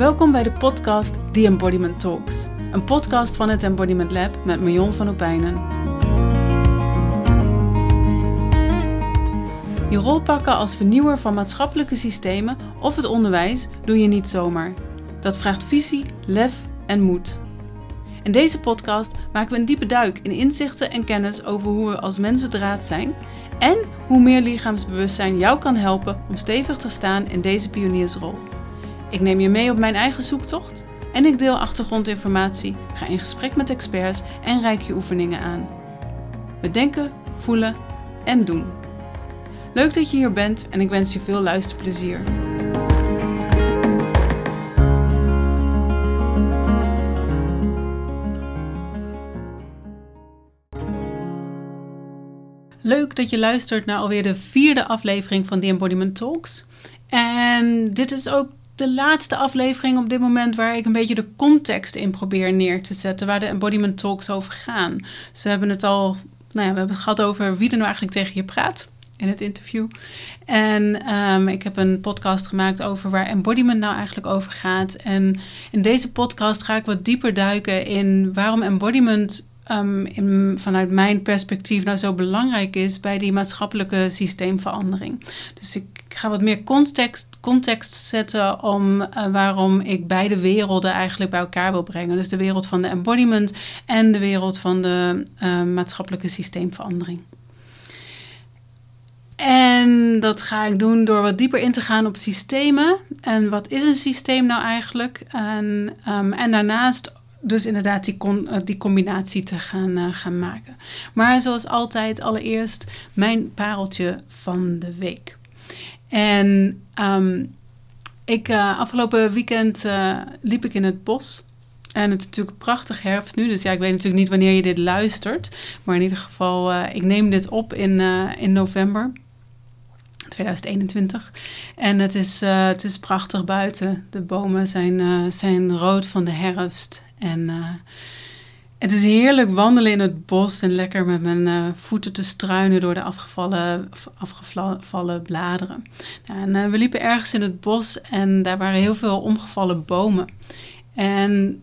Welkom bij de podcast The Embodiment Talks. Een podcast van het Embodiment Lab met Marion van Opijnen. Je rol pakken als vernieuwer van maatschappelijke systemen of het onderwijs doe je niet zomaar. Dat vraagt visie, lef en moed. In deze podcast maken we een diepe duik in inzichten en kennis over hoe we als mens bedraad zijn en hoe meer lichaamsbewustzijn jou kan helpen om stevig te staan in deze pioniersrol. Ik neem je mee op mijn eigen zoektocht en ik deel achtergrondinformatie, ga in gesprek met experts en reik je oefeningen aan. We denken, voelen en doen. Leuk dat je hier bent en ik wens je veel luisterplezier. Leuk dat je luistert naar alweer de vierde aflevering van The Embodiment Talks. En dit is ook de laatste aflevering op dit moment waar ik een beetje de context in probeer neer te zetten, waar de embodiment talks over gaan. Ze hebben het al, nou ja, we hebben het gehad over wie er nou eigenlijk tegen je praat in het interview. En um, ik heb een podcast gemaakt over waar embodiment nou eigenlijk over gaat. En in deze podcast ga ik wat dieper duiken in waarom embodiment in, vanuit mijn perspectief nou zo belangrijk is bij die maatschappelijke systeemverandering. Dus ik ga wat meer context, context zetten om uh, waarom ik beide werelden eigenlijk bij elkaar wil brengen. Dus de wereld van de embodiment en de wereld van de uh, maatschappelijke systeemverandering. En dat ga ik doen door wat dieper in te gaan op systemen. En wat is een systeem nou eigenlijk? En, um, en daarnaast dus inderdaad die, uh, die combinatie te gaan, gaan maken. Maar zoals altijd, allereerst mijn pareltje van de week. En um, ik, uh, afgelopen weekend liep ik in het bos. En het is natuurlijk prachtig herfst nu, dus ja, ik weet natuurlijk niet wanneer je dit luistert. Maar in ieder geval, ik neem dit op in, in november. 2021. En het is, het is prachtig buiten. De bomen zijn, zijn rood van de herfst. En het is heerlijk wandelen in het bos en lekker met mijn voeten te struinen door de afgevallen, afgevallen bladeren. Nou, en we liepen ergens in het bos en daar waren heel veel omgevallen bomen. En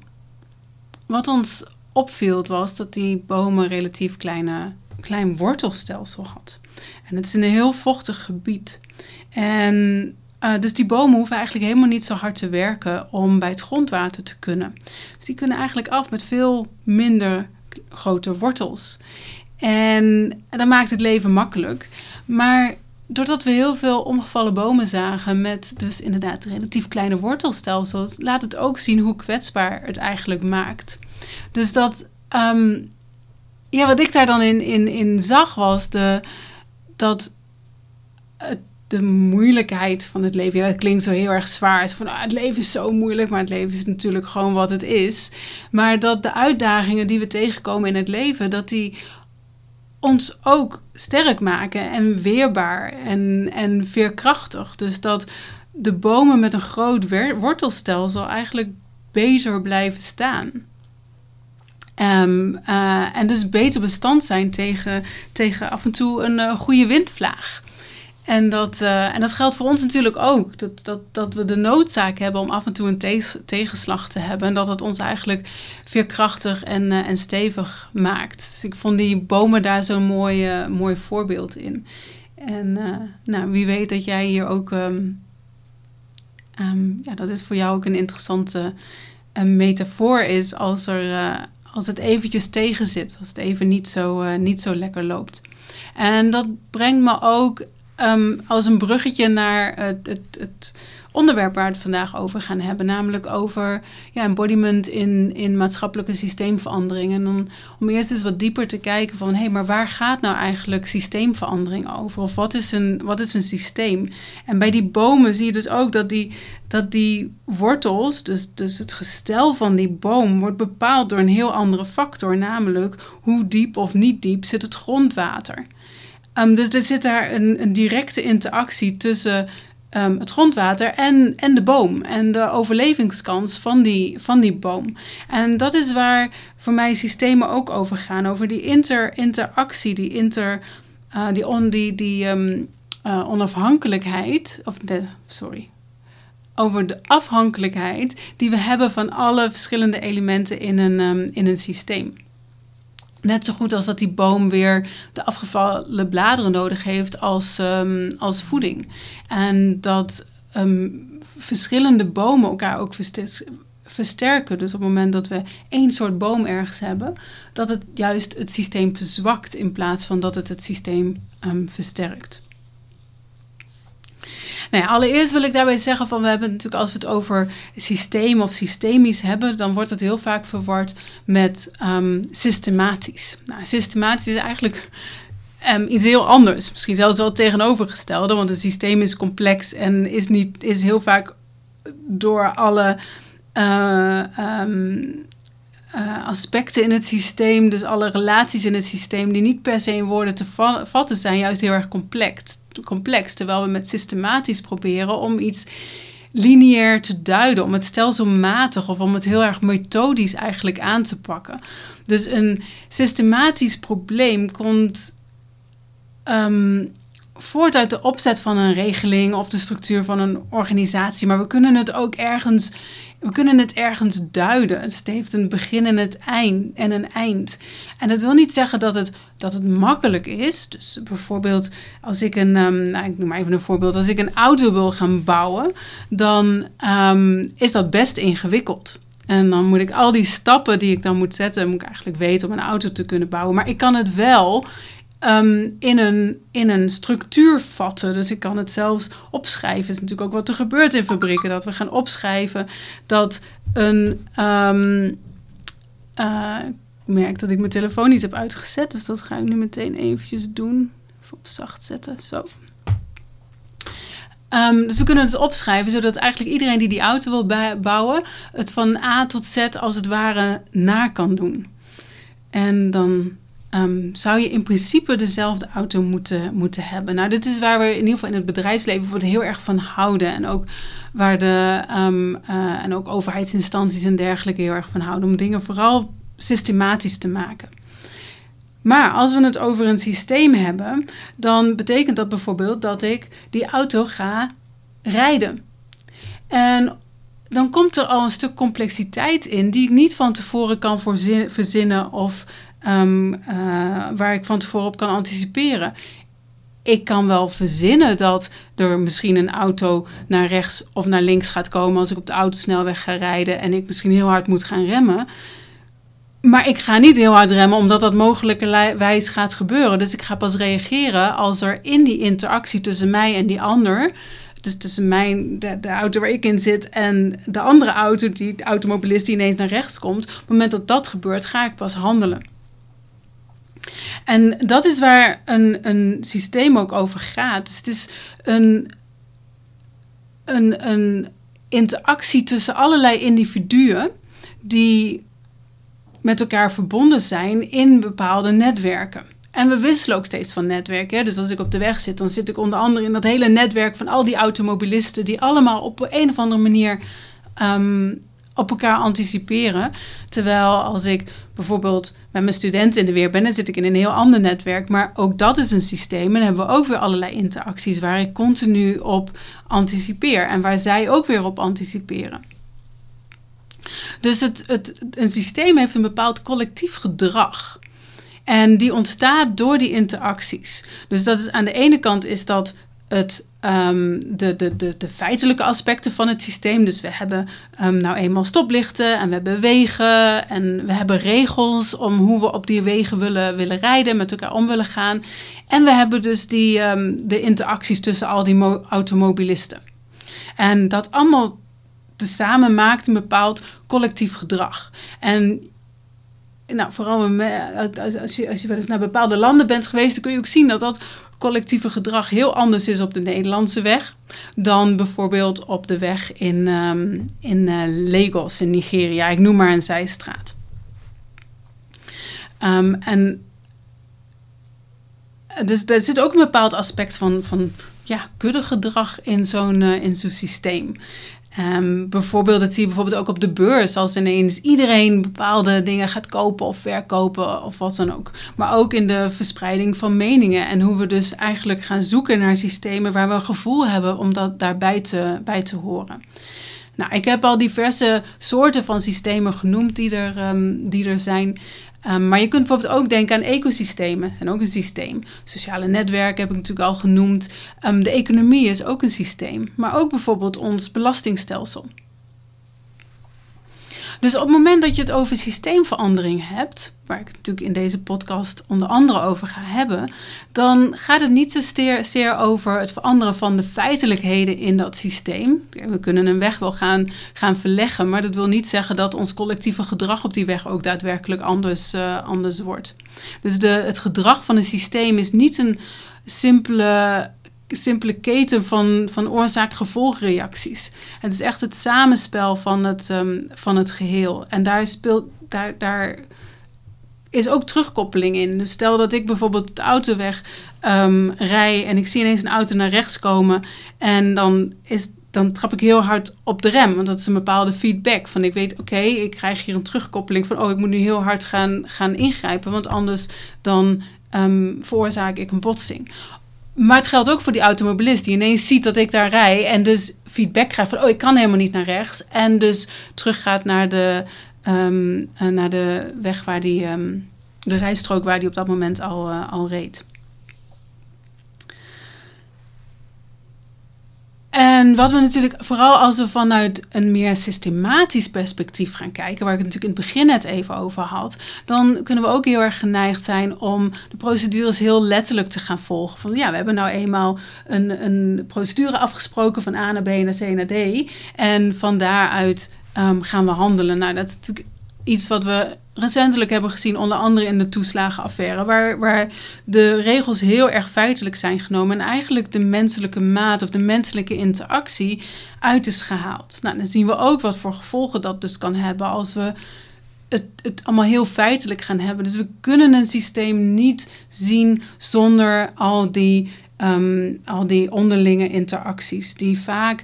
wat ons opviel was dat die bomen relatief kleine, klein wortelstelsel had. En het is een heel vochtig gebied. En uh, dus die bomen hoeven eigenlijk helemaal niet zo hard te werken om bij het grondwater te kunnen. Dus die kunnen eigenlijk af met veel minder grote wortels. En, dat maakt het leven makkelijk. Maar doordat we heel veel omgevallen bomen zagen met dus inderdaad relatief kleine wortelstelsels, laat het ook zien hoe kwetsbaar het eigenlijk maakt. Dus dat, um, ja, wat ik daar dan in, in, in zag was de, dat het, de moeilijkheid van het leven. Ja, het klinkt zo heel erg zwaar. Van, ah, het leven is zo moeilijk, maar het leven is natuurlijk gewoon wat het is. Maar dat de uitdagingen die we tegenkomen in het leven, dat die ons ook sterk maken en weerbaar en, en veerkrachtig. Dus dat de bomen met een groot wortelstelsel eigenlijk beter blijven staan. Um, uh, en dus beter bestand zijn tegen, tegen af en toe een uh, goede windvlaag. En dat, uh, en dat geldt voor ons natuurlijk ook. Dat, dat, dat we de noodzaak hebben om af en toe een tegenslag te hebben. En dat het ons eigenlijk veerkrachtig en, en stevig maakt. Dus ik vond die bomen daar zo'n mooi, mooi voorbeeld in. En nou, wie weet dat jij hier ook. Um, um, ja, dat dit voor jou ook een interessante metafoor is als er als het eventjes tegen zit, als het even niet zo, niet zo lekker loopt. En dat brengt me ook um, als een bruggetje naar het, het, het, onderwerp waar we het vandaag over gaan hebben. Namelijk over ja, embodiment in, in maatschappelijke systeemverandering. En dan om eerst eens wat dieper te kijken van... hé, hey, maar waar gaat nou eigenlijk systeemverandering over? Of wat is, een, wat is een systeem? En bij die bomen zie je dus ook dat die, dat die wortels... Dus, dus het gestel van die boom wordt bepaald door een heel andere factor. Namelijk hoe diep of niet diep zit het grondwater... Um, dus er zit daar een, een directe interactie tussen um, het grondwater en, en de boom. En de overlevingskans van die, van die boom. En dat is waar voor mij systemen ook over gaan. Over die inter, interactie, die, inter, uh, die, on, die, die um, uh, onafhankelijkheid. Of de, sorry. over de afhankelijkheid die we hebben van alle verschillende elementen in een, ehm, in een systeem. Net zo goed als dat die boom weer de afgevallen bladeren nodig heeft als, um, als voeding. En dat um, verschillende bomen elkaar ook versterken. Dus op het moment dat we één soort boom ergens hebben, dat het juist het systeem verzwakt in plaats van dat het het systeem um, versterkt. Nou allereerst wil ik daarbij zeggen van we hebben natuurlijk als we het over systeem of systemisch hebben, dan wordt het heel vaak verward met um, systematisch. Nou, systematisch is eigenlijk um, iets heel anders. Misschien zelfs wel tegenovergestelde, want het systeem is complex en is, niet, is heel vaak door alle uh, um, uh, aspecten in het systeem, dus alle relaties in het systeem, die niet per se in woorden te vatten zijn, juist heel erg complex. Complex terwijl we met systematisch proberen om iets lineair te duiden, om het stelselmatig of om het heel erg methodisch eigenlijk aan te pakken. Dus een systematisch probleem komt um, voort uit de opzet van een regeling of de structuur van een organisatie, maar we kunnen het ook ergens we kunnen het ergens duiden. Het heeft een begin en, het eind, en een eind. En dat wil niet zeggen dat het, dat het makkelijk is. Dus bijvoorbeeld als ik een, um, nou, ik noem maar even een voorbeeld. Als ik een auto wil gaan bouwen, dan um, is dat best ingewikkeld. En dan moet ik al die stappen die ik dan moet zetten, moet ik eigenlijk weten om een auto te kunnen bouwen. Maar ik kan het wel um, in, een, in een structuur vatten. Dus ik kan het zelfs opschrijven. Het is natuurlijk ook wat er gebeurt in fabrieken. Dat we gaan opschrijven dat een. Um, uh, ik merk dat ik mijn telefoon niet heb uitgezet. Dus dat ga ik nu meteen eventjes doen. Even op zacht zetten. Zo. Um, dus we kunnen het opschrijven, zodat eigenlijk iedereen die die auto wil bouwen, het van A tot Z als het ware na kan doen. En dan um, zou je in principe dezelfde auto moeten, moeten hebben. Nou, dit is waar we in ieder geval in het bedrijfsleven heel erg van houden. En ook waar de um, uh, en ook overheidsinstanties en dergelijke heel erg van houden. Om dingen vooral systematisch te maken. Maar als we het over een systeem hebben, dan betekent dat bijvoorbeeld dat ik die auto ga rijden. En dan komt er al een stuk complexiteit in die ik niet van tevoren kan verzinnen of um, uh, waar ik van tevoren op kan anticiperen. Ik kan wel verzinnen dat er misschien een auto naar rechts of naar links gaat komen als ik op de autosnelweg ga rijden en ik misschien heel hard moet gaan remmen. Maar ik ga niet heel hard remmen omdat dat mogelijkerwijs gaat gebeuren. Dus ik ga pas reageren als er in die interactie tussen mij en die ander dus tussen mijn, de, de, auto waar ik in zit en de andere auto, die, de automobilist die ineens naar rechts komt. Op het moment dat dat gebeurt, ga ik pas handelen. En dat is waar een, een systeem ook over gaat. Dus het is een, een, een interactie tussen allerlei individuen die met elkaar verbonden zijn in bepaalde netwerken. En we wisselen ook steeds van netwerken. Dus als ik op de weg zit, dan zit ik onder andere in dat hele netwerk van al die automobilisten die allemaal op een of andere manier ehm, op elkaar anticiperen. Terwijl als ik bijvoorbeeld met mijn studenten in de weer ben, dan zit ik in een heel ander netwerk. Maar ook dat is een systeem. En hebben we ook weer allerlei interacties waar ik continu op anticipeer. En waar zij ook weer op anticiperen. Dus het, het, een systeem heeft een bepaald collectief gedrag. En die ontstaat door die interacties. Dus dat is, aan de ene kant is dat het um, de, de, de, de, feitelijke aspecten van het systeem. Dus we hebben um, nou eenmaal stoplichten en we hebben wegen en we hebben regels om hoe we op die wegen willen, willen rijden, met elkaar om willen gaan. En we hebben dus die, um, de interacties tussen al die automobilisten. En dat allemaal tezamen maakt een bepaald collectief gedrag. En nou, vooral als je, als je wel eens naar bepaalde landen bent geweest, dan kun je ook zien dat dat collectieve gedrag heel anders is op de Nederlandse weg dan bijvoorbeeld op de weg in, um, in uh, Lagos in Nigeria. Ik noem maar een zijstraat. Um, en dus er zit ook een bepaald aspect van, van ja, kuddegedrag in zo'n uh, in zo'n systeem. Um, bijvoorbeeld, dat zie je bijvoorbeeld ook op de beurs, als ineens iedereen bepaalde dingen gaat kopen of verkopen of wat dan ook. Maar ook in de verspreiding van meningen en hoe we dus eigenlijk gaan zoeken naar systemen waar we een gevoel hebben om dat daarbij te, bij te horen. Nou, ik heb al diverse soorten van systemen genoemd die er, um, die er zijn. Um, maar je kunt bijvoorbeeld ook denken aan ecosystemen, zijn ook een systeem. Sociale netwerken heb ik natuurlijk al genoemd. Um, de economie is ook een systeem, maar ook bijvoorbeeld ons belastingstelsel. Dus op het moment dat je het over systeemverandering hebt, waar ik het natuurlijk in deze podcast onder andere over ga hebben, dan gaat het niet zozeer zeer over het veranderen van de feitelijkheden in dat systeem. We kunnen een weg wel gaan, gaan verleggen, maar dat wil niet zeggen dat ons collectieve gedrag op die weg ook daadwerkelijk anders, uh, anders wordt. Dus de, het gedrag van een systeem is niet een simpele simpele keten van, van oorzaak-gevolgreacties. Het is echt het samenspel van het, um, van het geheel. En daar, speelt, daar, daar is ook terugkoppeling in. Dus stel dat ik bijvoorbeeld de autoweg um, rij en ik zie ineens een auto naar rechts komen en dan is dan trap ik heel hard op de rem. Want dat is een bepaalde feedback. Van ik weet, oké, ik krijg hier een terugkoppeling van... oh, ik moet nu heel hard gaan, gaan ingrijpen. Want anders dan um, veroorzaak ik een botsing. Maar het geldt ook voor die automobilist die ineens ziet dat ik daar rij en dus feedback krijgt van, oh, ik kan helemaal niet naar rechts. En dus teruggaat naar de, um, naar de weg waar die, um, de rijstrook waar die op dat moment al, uh, al reed. En wat we natuurlijk, vooral als we vanuit een meer systematisch perspectief gaan kijken, waar ik het natuurlijk in het begin net even over had, dan kunnen we ook heel erg geneigd zijn om de procedures heel letterlijk te gaan volgen. Van ja, we hebben nou eenmaal een, een procedure afgesproken van A naar B naar C naar D. En van daaruit um, gaan we handelen. Nou, dat is natuurlijk iets wat we recentelijk hebben gezien, onder andere in de toeslagenaffaire, waar, waar de regels heel erg feitelijk zijn genomen en eigenlijk de menselijke maat of de menselijke interactie uit is gehaald. Nou, dan zien we ook wat voor gevolgen dat dus kan hebben als we het, het allemaal heel feitelijk gaan hebben. Dus we kunnen een systeem niet zien zonder al die, um, al die onderlinge interacties, die, vaak,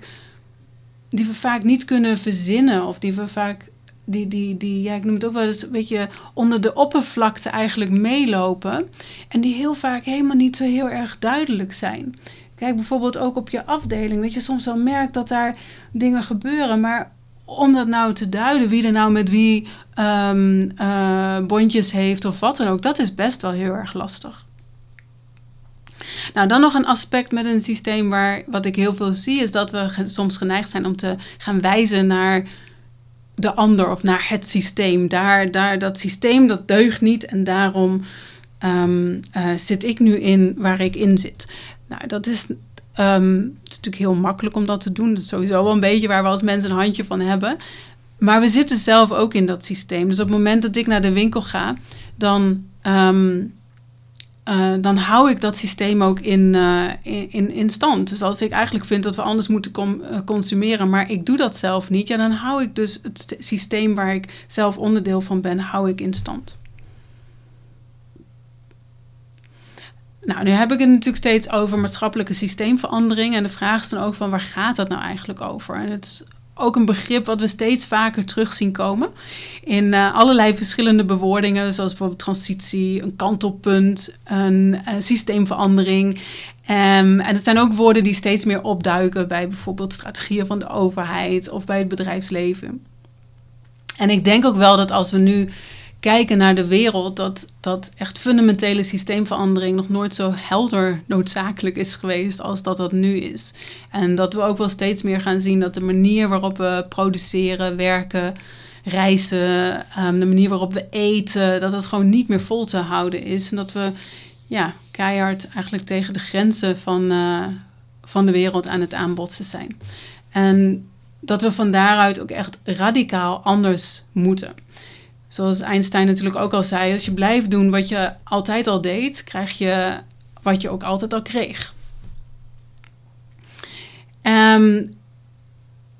die we vaak niet kunnen verzinnen of die we vaak die, die, die, ja, ik noem het ook wel eens een beetje onder de oppervlakte eigenlijk meelopen. En die heel vaak helemaal niet zo heel erg duidelijk zijn. Kijk bijvoorbeeld ook op je afdeling, dat je soms wel merkt dat daar dingen gebeuren. Maar om dat nou te duiden, wie er nou met wie um, uh, bondjes heeft of wat dan ook, dat is best wel heel erg lastig. Nou, dan nog een aspect met een systeem waar wat ik heel veel zie, is dat we soms geneigd zijn om te gaan wijzen naar de ander of naar het systeem. Daar, daar, dat systeem dat deugt niet en daarom um, uh, zit ik nu in waar ik in zit. Nou, dat is, het is natuurlijk heel makkelijk om dat te doen. Dat is sowieso wel een beetje waar we als mensen een handje van hebben. Maar we zitten zelf ook in dat systeem. Dus op het moment dat ik naar de winkel ga, dan um, uh, dan hou ik dat systeem ook in, uh, in, in stand. Dus als ik eigenlijk vind dat we anders moeten uh, consumeren, maar ik doe dat zelf niet, dan hou ik dus het systeem waar ik zelf onderdeel van ben, hou ik in stand. Nou, nu heb ik het natuurlijk steeds over maatschappelijke systeemverandering. En de vraag is dan ook van waar gaat dat nou eigenlijk over? En het is ook een begrip wat we steeds vaker terug zien komen. In uh, allerlei verschillende bewoordingen, zoals bijvoorbeeld transitie, een kantelpunt, een, een systeemverandering. Um, en het zijn ook woorden die steeds meer opduiken bij bijvoorbeeld strategieën van de overheid of bij het bedrijfsleven. En ik denk ook wel dat als we nu kijken naar de wereld, dat, dat echt fundamentele systeemverandering nog nooit zo helder noodzakelijk is geweest als dat dat nu is. En dat we ook wel steeds meer gaan zien dat de manier waarop we produceren, werken, reizen, um, de manier waarop we eten, dat het gewoon niet meer vol te houden is. En dat we ja, keihard eigenlijk tegen de grenzen van, uh, van de wereld aan het aanbotsen zijn. En dat we van daaruit ook echt radicaal anders moeten. Zoals Einstein natuurlijk ook al zei, als je blijft doen wat je altijd al deed, krijg je wat je ook altijd al kreeg. Um,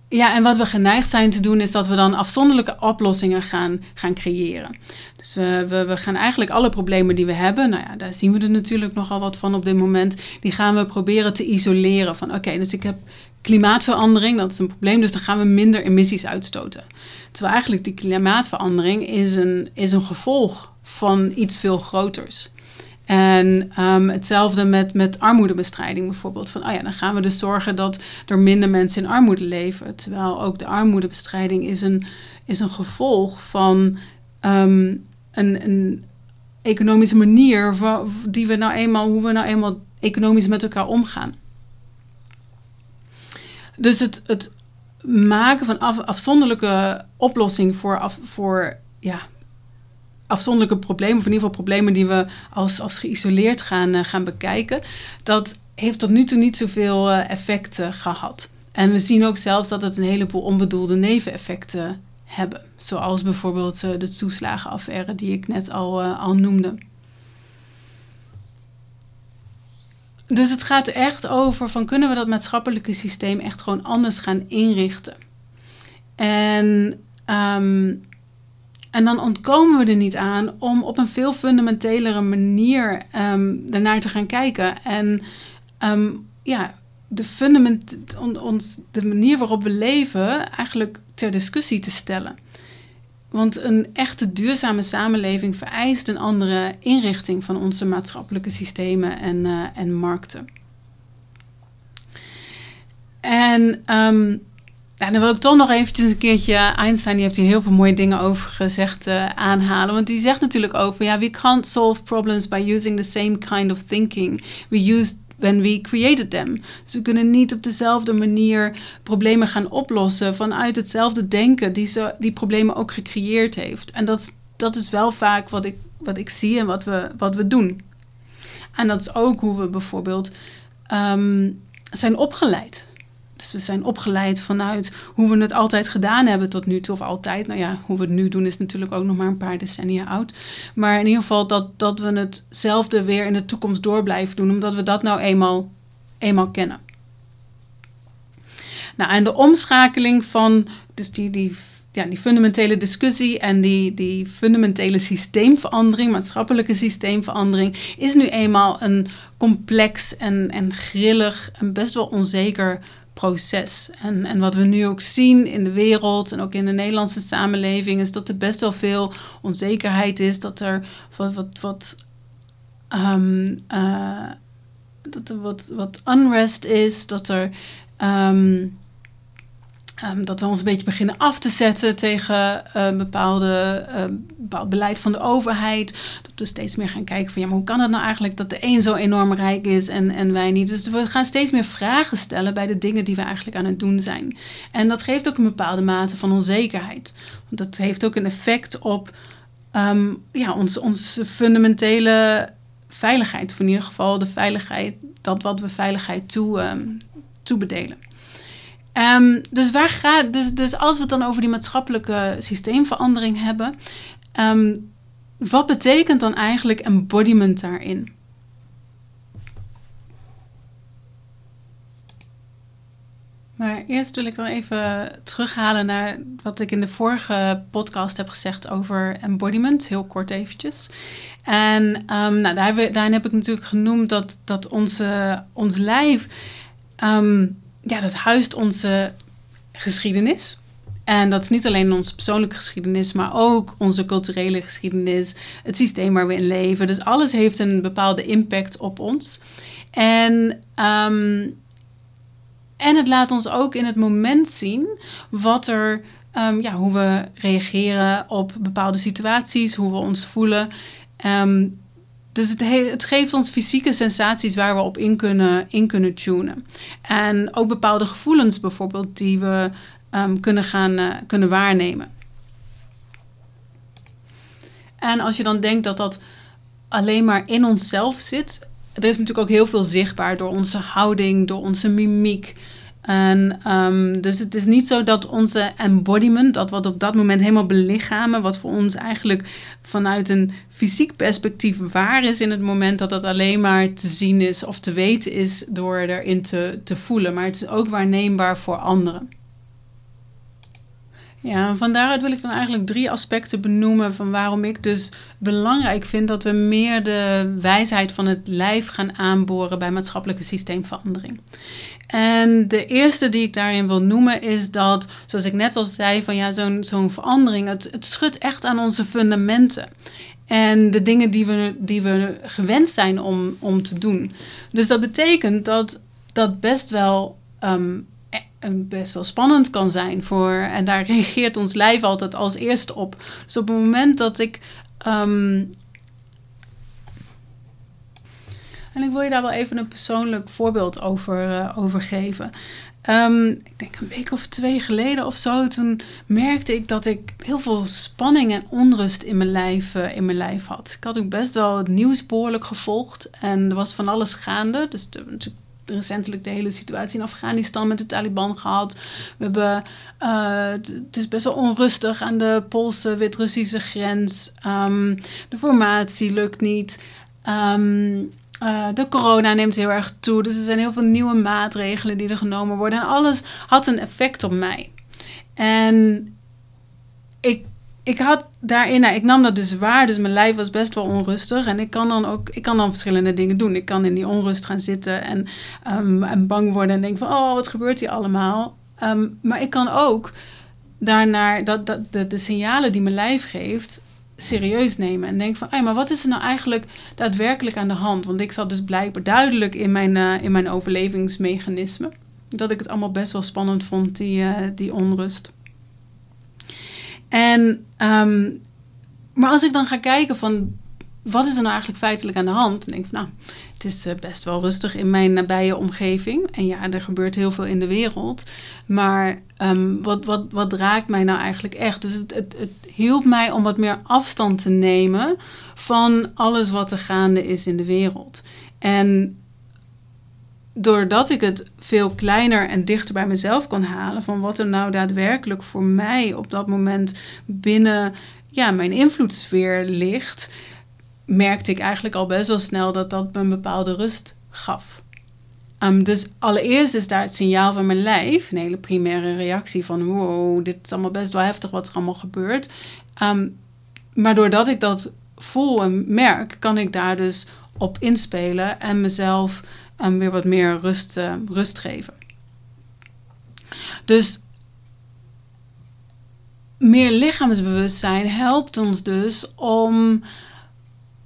ja, en wat we geneigd zijn te doen, is dat we dan afzonderlijke oplossingen gaan, gaan creëren. Dus we, we, we gaan eigenlijk alle problemen die we hebben, nou ja, daar zien we er natuurlijk nogal wat van op dit moment, die gaan we proberen te isoleren. Van oké, dus ik heb klimaatverandering, dat is een probleem, dus dan gaan we minder emissies uitstoten. Terwijl eigenlijk die klimaatverandering is een, is een gevolg van iets veel groters. En um, hetzelfde met, met armoedebestrijding bijvoorbeeld. Van, oh ja, dan gaan we dus zorgen dat er minder mensen in armoede leven. Terwijl ook de armoedebestrijding is een, is een gevolg van um, een, een economische manier die we nou eenmaal, hoe we nou eenmaal economisch met elkaar omgaan. Dus het, het maken van af, afzonderlijke oplossing voor, af, voor ja, afzonderlijke problemen, of in ieder geval problemen die we als, als geïsoleerd gaan, uh, gaan bekijken, dat heeft tot nu toe niet zoveel uh, effecten gehad. En we zien ook zelfs dat het een heleboel onbedoelde neveneffecten hebben. Zoals bijvoorbeeld de toeslagenaffaire die ik net al, al noemde. Dus het gaat echt over van kunnen we dat maatschappelijke systeem echt gewoon anders gaan inrichten. En um, en dan ontkomen we er niet aan om op een veel fundamentelere manier um, ernaar te gaan kijken. En um, ja, de, fundament, ons, de manier waarop we leven eigenlijk ter discussie te stellen. Want een echte duurzame samenleving vereist een andere inrichting van onze maatschappelijke systemen en, uh, en markten. En ja, dan wil ik toch nog eventjes een keertje Einstein, die heeft hier heel veel mooie dingen over gezegd, uh, aanhalen. Want die zegt natuurlijk over, ja, we can't solve problems by using the same kind of thinking we used when we created them. Dus we kunnen niet op dezelfde manier problemen gaan oplossen vanuit hetzelfde denken die ze, die problemen ook gecreëerd heeft. En dat, dat is wel vaak wat ik, wat ik zie en wat we, wat we doen. En dat is ook hoe we bijvoorbeeld um, zijn opgeleid. Dus we zijn opgeleid vanuit hoe we het altijd gedaan hebben tot nu toe. Of altijd. Nou ja, hoe we het nu doen is natuurlijk ook nog maar een paar decennia oud. Maar in ieder geval dat, dat we hetzelfde weer in de toekomst door blijven doen. Omdat we dat nou eenmaal, eenmaal kennen. Nou, en de omschakeling van dus die, die, ja, die fundamentele discussie en die, die fundamentele systeemverandering, maatschappelijke systeemverandering, is nu eenmaal een complex en, en grillig en best wel onzeker proces. En, en wat we nu ook zien in de wereld en ook in de Nederlandse samenleving, is dat er best wel veel onzekerheid is. Dat er wat, wat, wat, um, uh, dat wat, wat unrest is. Dat er. Um, Um, dat we ons een beetje beginnen af te zetten tegen uh, bepaalde, uh, bepaald beleid van de overheid. Dat we steeds meer gaan kijken van ja, maar hoe kan het nou eigenlijk dat de een zo enorm rijk is en, en wij niet? Dus we gaan steeds meer vragen stellen bij de dingen die we eigenlijk aan het doen zijn. En dat geeft ook een bepaalde mate van onzekerheid. Want dat heeft ook een effect op ja, onze fundamentele veiligheid. Of in ieder geval de veiligheid, dat wat we veiligheid toe, toebedelen. Um, dus, waar gaat, dus, dus als we het dan over die maatschappelijke systeemverandering hebben, um, wat betekent dan eigenlijk embodiment daarin? Maar eerst wil ik wel even terughalen naar wat ik in de vorige podcast heb gezegd over embodiment, heel kort eventjes. En um, nou, daar, daarin heb ik natuurlijk genoemd dat, dat onze, ons lijf ja, dat huist onze geschiedenis. En dat is niet alleen onze persoonlijke geschiedenis, maar ook onze culturele geschiedenis, het systeem waar we in leven. Dus alles heeft een bepaalde impact op ons. En, um, en het laat ons ook in het moment zien wat er, um, ja, hoe we reageren op bepaalde situaties, hoe we ons voelen. Um, dus het, het, geeft ons fysieke sensaties waar we op in kunnen, in kunnen tunen. En ook bepaalde gevoelens bijvoorbeeld die we um, kunnen gaan uh, kunnen waarnemen. En als je dan denkt dat dat alleen maar in onszelf zit, er is natuurlijk ook heel veel zichtbaar door onze houding, door onze mimiek, en, um, dus het is niet zo dat onze embodiment, dat wat op dat moment helemaal belichamen, wat voor ons eigenlijk vanuit een fysiek perspectief waar is in het moment, dat dat alleen maar te zien is of te weten is door erin te, te voelen. Maar het is ook waarneembaar voor anderen. Ja, van daaruit wil ik dan eigenlijk drie aspecten benoemen van waarom ik dus belangrijk vind dat we meer de wijsheid van het lijf gaan aanboren bij maatschappelijke systeemverandering. En de eerste die ik daarin wil noemen is dat, zoals ik net al zei, van ja, zo'n verandering, het, schudt echt aan onze fundamenten. En de dingen die we, die we gewend zijn om, om te doen. Dus dat betekent dat dat best wel um, best wel spannend kan zijn voor. En daar reageert ons lijf altijd als eerste op. Dus op het moment dat ik. Um, en ik wil je daar wel even een persoonlijk voorbeeld over, uh, over geven. Um, ik denk een week of twee geleden of zo, toen merkte ik dat ik heel veel spanning en onrust in mijn lijf, uh, in mijn lijf had. Ik had ook best wel het nieuws behoorlijk gevolgd en er was van alles gaande. Dus natuurlijk recentelijk de hele situatie in Afghanistan met de Taliban gehad. We hebben, uh, het is best wel onrustig aan de Poolse-Wit-Russische grens. Um, de formatie lukt niet. Um, uh, de corona neemt heel erg toe. Dus er zijn heel veel nieuwe maatregelen die er genomen worden. En alles had een effect op mij. En ik ik had daarin, nou, ik nam dat dus waar, dus mijn lijf was best wel onrustig. En ik kan dan ook, ik kan dan verschillende dingen doen. Ik kan in die onrust gaan zitten en, um, en bang worden en denken van, oh, wat gebeurt hier allemaal? Um, maar ik kan ook daarnaar, dat, dat, de, de signalen die mijn lijf geeft, serieus nemen. En denk van, hey, maar wat is er nou eigenlijk daadwerkelijk aan de hand? Want ik zat dus blijkbaar duidelijk in mijn, uh, in mijn overlevingsmechanisme. Dat ik het allemaal best wel spannend vond, die, uh, die onrust. En, um, maar als ik dan ga kijken van wat is er nou eigenlijk feitelijk aan de hand? Dan denk ik van nou, het is eh, best wel rustig in mijn nabije omgeving. En ja, er gebeurt heel veel in de wereld. Maar um, wat, wat, wat raakt mij nou eigenlijk echt? Dus het, het, het hielp mij om wat meer afstand te nemen van alles wat er gaande is in de wereld. En doordat ik het veel kleiner en dichter bij mezelf kon halen van wat er nou daadwerkelijk voor mij op dat moment binnen ja, mijn invloedssfeer ligt, merkte ik eigenlijk al best wel snel dat dat me een bepaalde rust gaf. Um, dus allereerst is daar het signaal van mijn lijf, een hele primaire reactie van wow, dit is allemaal best wel heftig wat er allemaal gebeurt. Um, maar doordat ik dat voel en merk, kan ik daar dus op inspelen en mezelf um, weer wat meer rust, uh, rust geven. Dus meer lichaamsbewustzijn helpt ons dus om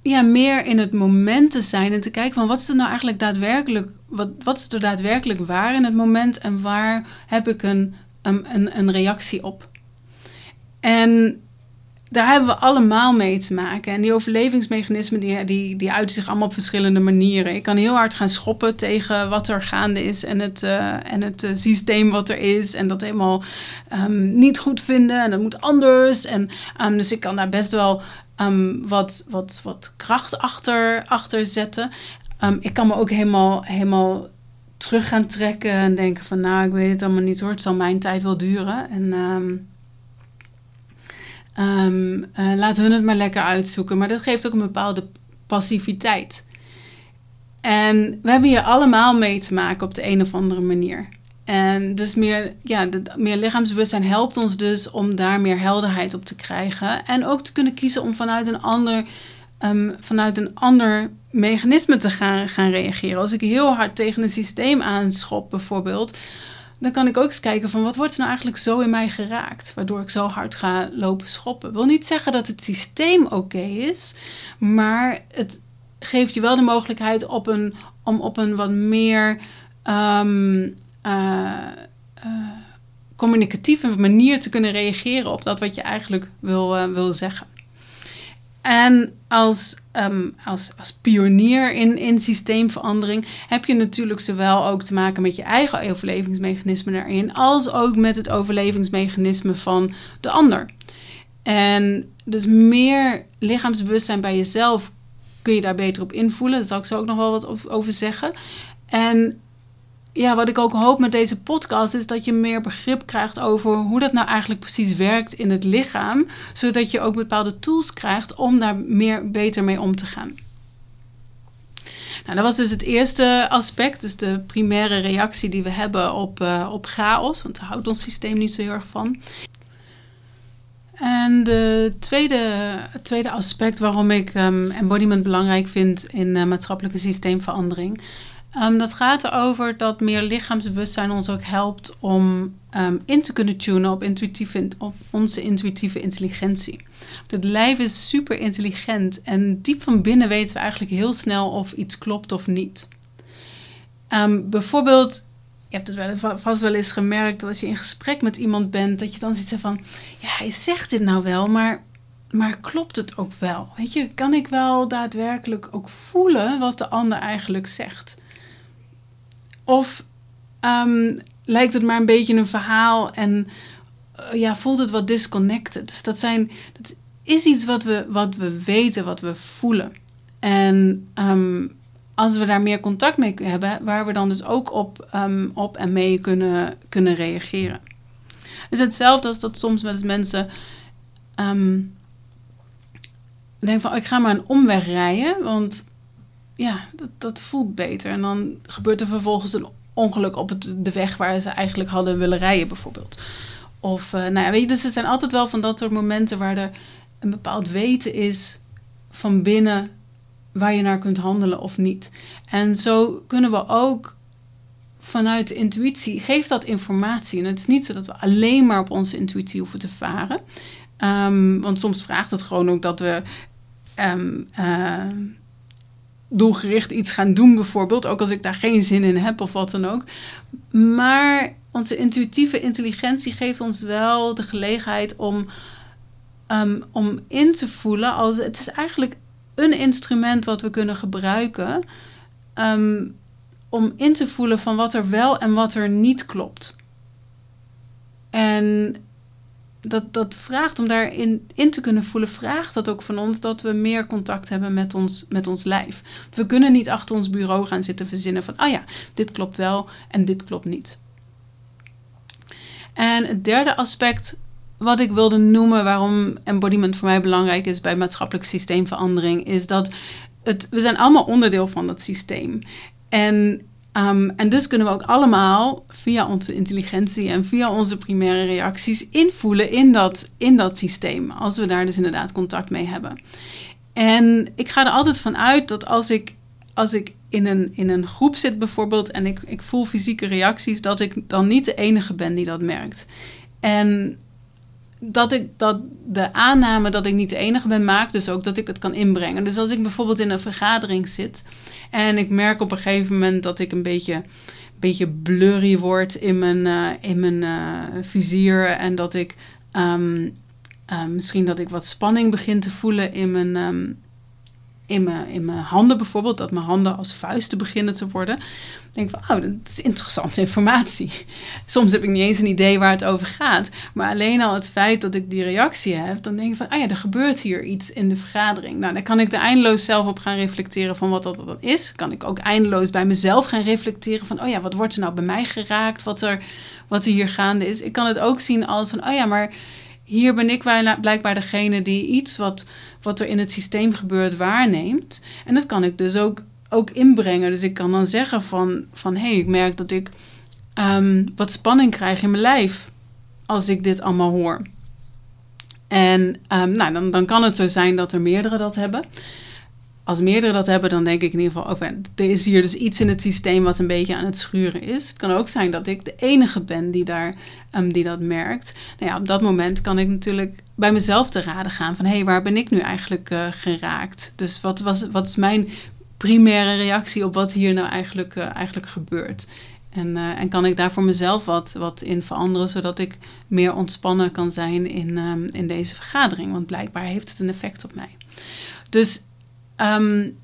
ja, meer in het moment te zijn en te kijken van wat is er nou eigenlijk daadwerkelijk, wat, wat is er daadwerkelijk waar in het moment en waar heb ik een, een, een reactie op. En daar hebben we allemaal mee te maken. En die overlevingsmechanismen die, die, die uiten zich allemaal op verschillende manieren. Ik kan heel hard gaan schoppen tegen wat er gaande is en het, uh, en het uh, systeem wat er is. En dat helemaal um, niet goed vinden en dat moet anders. En, um, dus ik kan daar best wel um, wat, wat, wat kracht achter, achter zetten. ik kan me ook helemaal, helemaal terug gaan trekken en denken van nou, ik weet het allemaal niet hoor. Het zal mijn tijd wel duren. En... Um, uh, laat hun het maar lekker uitzoeken. Maar dat geeft ook een bepaalde passiviteit. En we hebben hier allemaal mee te maken op de een of andere manier. En dus meer, ja, meer lichaamsbewustzijn helpt ons dus om daar meer helderheid op te krijgen. En ook te kunnen kiezen om vanuit een ander, um, vanuit een ander mechanisme te gaan, gaan reageren. Als ik heel hard tegen een systeem aanschop bijvoorbeeld dan kan ik ook eens kijken van wat wordt er nou eigenlijk zo in mij geraakt, waardoor ik zo hard ga lopen schoppen. Wil niet zeggen dat het systeem oké is, maar het geeft je wel de mogelijkheid op een, om op een wat meer um, uh, uh, communicatieve manier te kunnen reageren op dat wat je eigenlijk wil, uh, wil zeggen. En als, um, als, als pionier in, in systeemverandering heb je natuurlijk zowel ook te maken met je eigen overlevingsmechanisme daarin, als ook met het overlevingsmechanisme van de ander. En dus meer lichaamsbewustzijn bij jezelf kun je daar beter op invoelen. Daar zal ik zo ook nog wel wat over zeggen. En ja, wat ik ook hoop met deze podcast is dat je meer begrip krijgt over hoe dat nou eigenlijk precies werkt in het lichaam, zodat je ook bepaalde tools krijgt om daar meer beter mee om te gaan. Nou, dat was dus het eerste aspect, dus de primaire reactie die we hebben op, uh, op chaos, want daar houdt ons systeem niet zo heel erg van. En de tweede, het tweede aspect waarom ik um, embodiment belangrijk vind in uh, maatschappelijke systeemverandering. Um, dat gaat erover dat meer lichaamsbewustzijn ons ook helpt om um, in te kunnen tunen op, op onze intuïtieve intelligentie. Het lijf is super intelligent en diep van binnen weten we eigenlijk heel snel of iets klopt of niet. bijvoorbeeld je hebt het wel, vast wel eens gemerkt dat als je in gesprek met iemand bent, dat je dan ziet van, ja, hij zegt dit nou wel, maar, maar klopt het ook wel? Weet je, kan ik wel daadwerkelijk ook voelen wat de ander eigenlijk zegt? Of um, lijkt het maar een beetje een verhaal en uh, ja, voelt het wat disconnected? Dus dat, zijn, dat is iets wat we, wat we weten, wat we voelen. En um, als we daar meer contact mee hebben, waar we dan dus ook op, um, op en mee kunnen, kunnen reageren. Het is hetzelfde als dat soms met mensen denken van, oh, ik ga maar een omweg rijden, want ja, dat, dat voelt beter. En dan gebeurt er vervolgens een ongeluk op de weg waar ze eigenlijk hadden willen rijden, bijvoorbeeld. Of, uh, nou ja, weet je, dus er zijn altijd wel van dat soort momenten waar er een bepaald weten is van binnen waar je naar kunt handelen of niet. En zo kunnen we ook vanuit de intuïtie, geeft dat informatie. En het is niet zo dat we alleen maar op onze intuïtie hoeven te varen. Um, want soms vraagt het gewoon ook dat we um, uh, doelgericht iets gaan doen, bijvoorbeeld. Ook als ik daar geen zin in heb of wat dan ook. Maar onze intuïtieve intelligentie geeft ons wel de gelegenheid om, um, om in te voelen. Als, het is eigenlijk een instrument wat we kunnen gebruiken um, om in te voelen van wat er wel en wat er niet klopt. En dat, dat vraagt om daarin in te kunnen voelen, vraagt dat ook van ons dat we meer contact hebben met ons, met ons lijf. We kunnen niet achter ons bureau gaan zitten verzinnen van, ah ja, dit klopt wel en dit klopt niet. En het derde aspect wat ik wilde noemen waarom embodiment voor mij belangrijk is bij maatschappelijk systeemverandering, is dat het, we zijn allemaal onderdeel van dat systeem. En, um, en dus kunnen we ook allemaal via onze intelligentie en via onze primaire reacties invoelen in dat, in dat systeem, als we daar dus inderdaad contact mee hebben. En ik ga er altijd van uit dat als ik, als ik in een, in een groep zit bijvoorbeeld en ik, ik voel fysieke reacties, dat ik dan niet de enige ben die dat merkt. En dat ik dat de aanname dat ik niet de enige ben maak, dus ook dat ik het kan inbrengen. Dus als ik bijvoorbeeld in een vergadering zit en ik merk op een gegeven moment dat ik een beetje, beetje blurry word in mijn, uh, in mijn uh, vizier en dat ik um, misschien dat ik wat spanning begin te voelen in mijn, um, in mijn, in mijn handen bijvoorbeeld, dat mijn handen als vuisten beginnen te worden denk van, oh, dat is interessante informatie. Soms heb ik niet eens een idee waar het over gaat. Maar alleen al het feit dat ik die reactie heb, dan denk ik van, oh ja, er gebeurt hier iets in de vergadering. Nou, dan kan ik er eindeloos zelf op gaan reflecteren van wat dat dan is. Kan ik ook eindeloos bij mezelf gaan reflecteren van, oh ja, wat wordt er nou bij mij geraakt? Wat er, wat er hier gaande is. Ik kan het ook zien als van, oh ja, maar hier ben ik blijkbaar degene die iets wat, wat er in het systeem gebeurt waarneemt. En dat kan ik dus ook ook inbrengen. Dus ik kan dan zeggen van, van hé, hey, ik merk dat ik um, wat spanning krijg in mijn lijf als ik dit allemaal hoor. En um, nou, dan, dan kan het zo zijn dat er meerdere dat hebben. Als meerdere dat hebben, dan denk ik in ieder geval, oh, er is hier dus iets in het systeem wat een beetje aan het schuren is. Het kan ook zijn dat ik de enige ben die, daar, um, die dat merkt. Nou ja, op dat moment kan ik natuurlijk bij mezelf te raden gaan van, hé, hey, waar ben ik nu eigenlijk uh, geraakt? Dus wat, was, wat is mijn primaire reactie op wat hier nou eigenlijk, uh, eigenlijk gebeurt. En, uh, en kan ik daar voor mezelf wat, wat in veranderen, zodat ik meer ontspannen kan zijn in, um, in deze vergadering. Want blijkbaar heeft het een effect op mij. Dus um,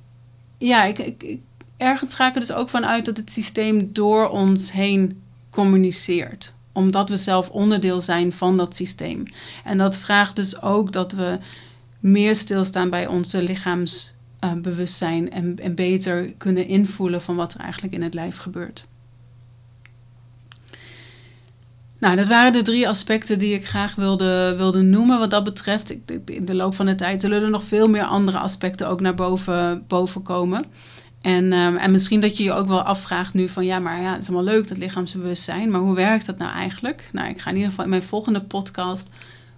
ja, ik, ik, ergens ga ik er dus ook van uit dat het systeem door ons heen communiceert. Omdat we zelf onderdeel zijn van dat systeem. En dat vraagt dus ook dat we meer stilstaan bij onze lichaams uh, bewustzijn en, en beter kunnen invoelen van wat er eigenlijk in het lijf gebeurt. Nou, dat waren de drie aspecten die ik graag wilde, wilde noemen. Wat dat betreft, in de loop van de tijd zullen er nog veel meer andere aspecten ook naar boven, boven komen. En, um, en misschien dat je je ook wel afvraagt nu van ja, maar ja, het is allemaal leuk dat lichaamsbewustzijn, maar hoe werkt dat nou eigenlijk? Nou, ik ga in ieder geval in mijn volgende podcast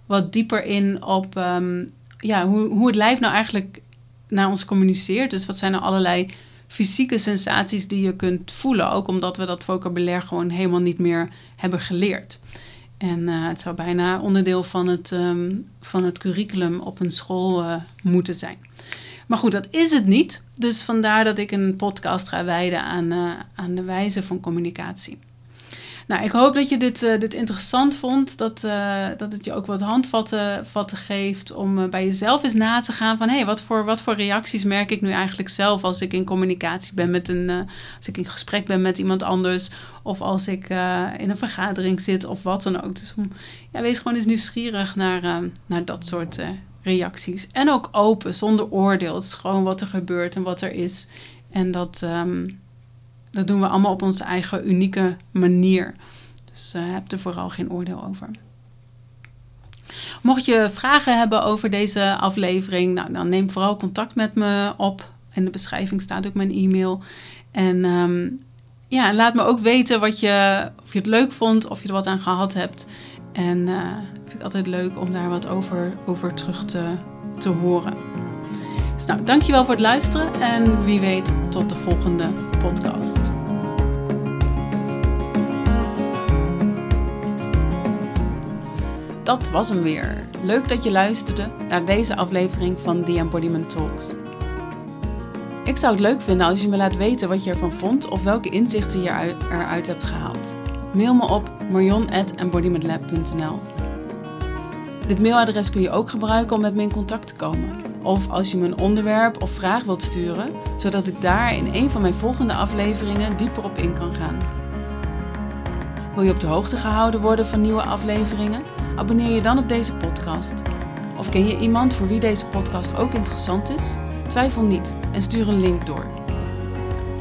wat dieper in op ehm, ja, hoe, hoe het lijf nou eigenlijk naar ons communiceert. Dus wat zijn er allerlei fysieke sensaties die je kunt voelen. Ook omdat we dat vocabulaire gewoon helemaal niet meer hebben geleerd. En uh, het zou bijna onderdeel van het, um, van het curriculum op een school uh, moeten zijn. Maar goed, dat is het niet. Dus vandaar dat ik een podcast ga wijden aan, uh, aan de wijze van communicatie. Nou, ik hoop dat je dit, uh, dit interessant vond. Dat, uh, dat het je ook wat handvatten vatten geeft om uh, bij jezelf eens na te gaan van... hé, hey, wat, voor, wat voor reacties merk ik nu eigenlijk zelf als ik in communicatie ben met een... als ik in gesprek ben met iemand anders... of als ik in een vergadering zit of wat dan ook. Dus om, ja, wees gewoon eens nieuwsgierig naar, naar dat soort reacties. En ook open, zonder oordeel. Het is gewoon wat er gebeurt en wat er is. En dat... Um, dat doen we allemaal op onze eigen unieke manier. Dus uh, heb er vooral geen oordeel over. Mocht je vragen hebben over deze aflevering, nou, dan neem vooral contact met me op. In de beschrijving staat ook mijn e-mail. En um, ja, laat me ook weten wat je, of je het leuk vond, of je er wat aan gehad hebt. En uh, vind ik altijd leuk om daar wat over, over terug te, te horen. Dus nou, dankjewel voor het luisteren en wie weet tot de volgende podcast. Dat was hem weer. Leuk dat je luisterde naar deze aflevering van The Embodiment Talks. Ik zou het leuk vinden als je me laat weten wat je ervan vond of welke inzichten je eruit hebt gehaald. Mail me op marion.embodimentlab.nl Dit mailadres kun je ook gebruiken om met me in contact te komen. Of als je me een onderwerp of vraag wilt sturen, zodat ik daar in een van mijn volgende afleveringen dieper op in kan gaan. Wil je op de hoogte gehouden worden van nieuwe afleveringen? Abonneer je dan op deze podcast. Of ken je iemand voor wie deze podcast ook interessant is? Twijfel niet en stuur een link door.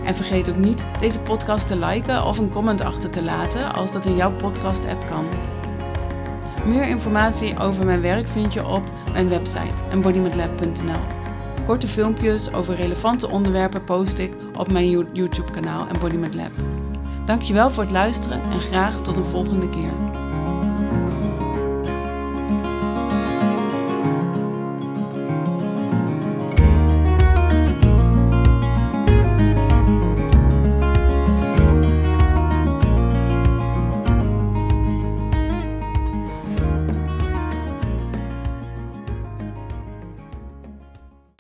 En vergeet ook niet deze podcast te liken of een comment achter te laten als dat in jouw podcast-app kan. Meer informatie over mijn werk vind je op mijn website embodimentlab.nl. Korte filmpjes over relevante onderwerpen post ik op mijn YouTube-kanaal Embodiment Lab. Dankjewel voor het luisteren en graag tot een volgende keer.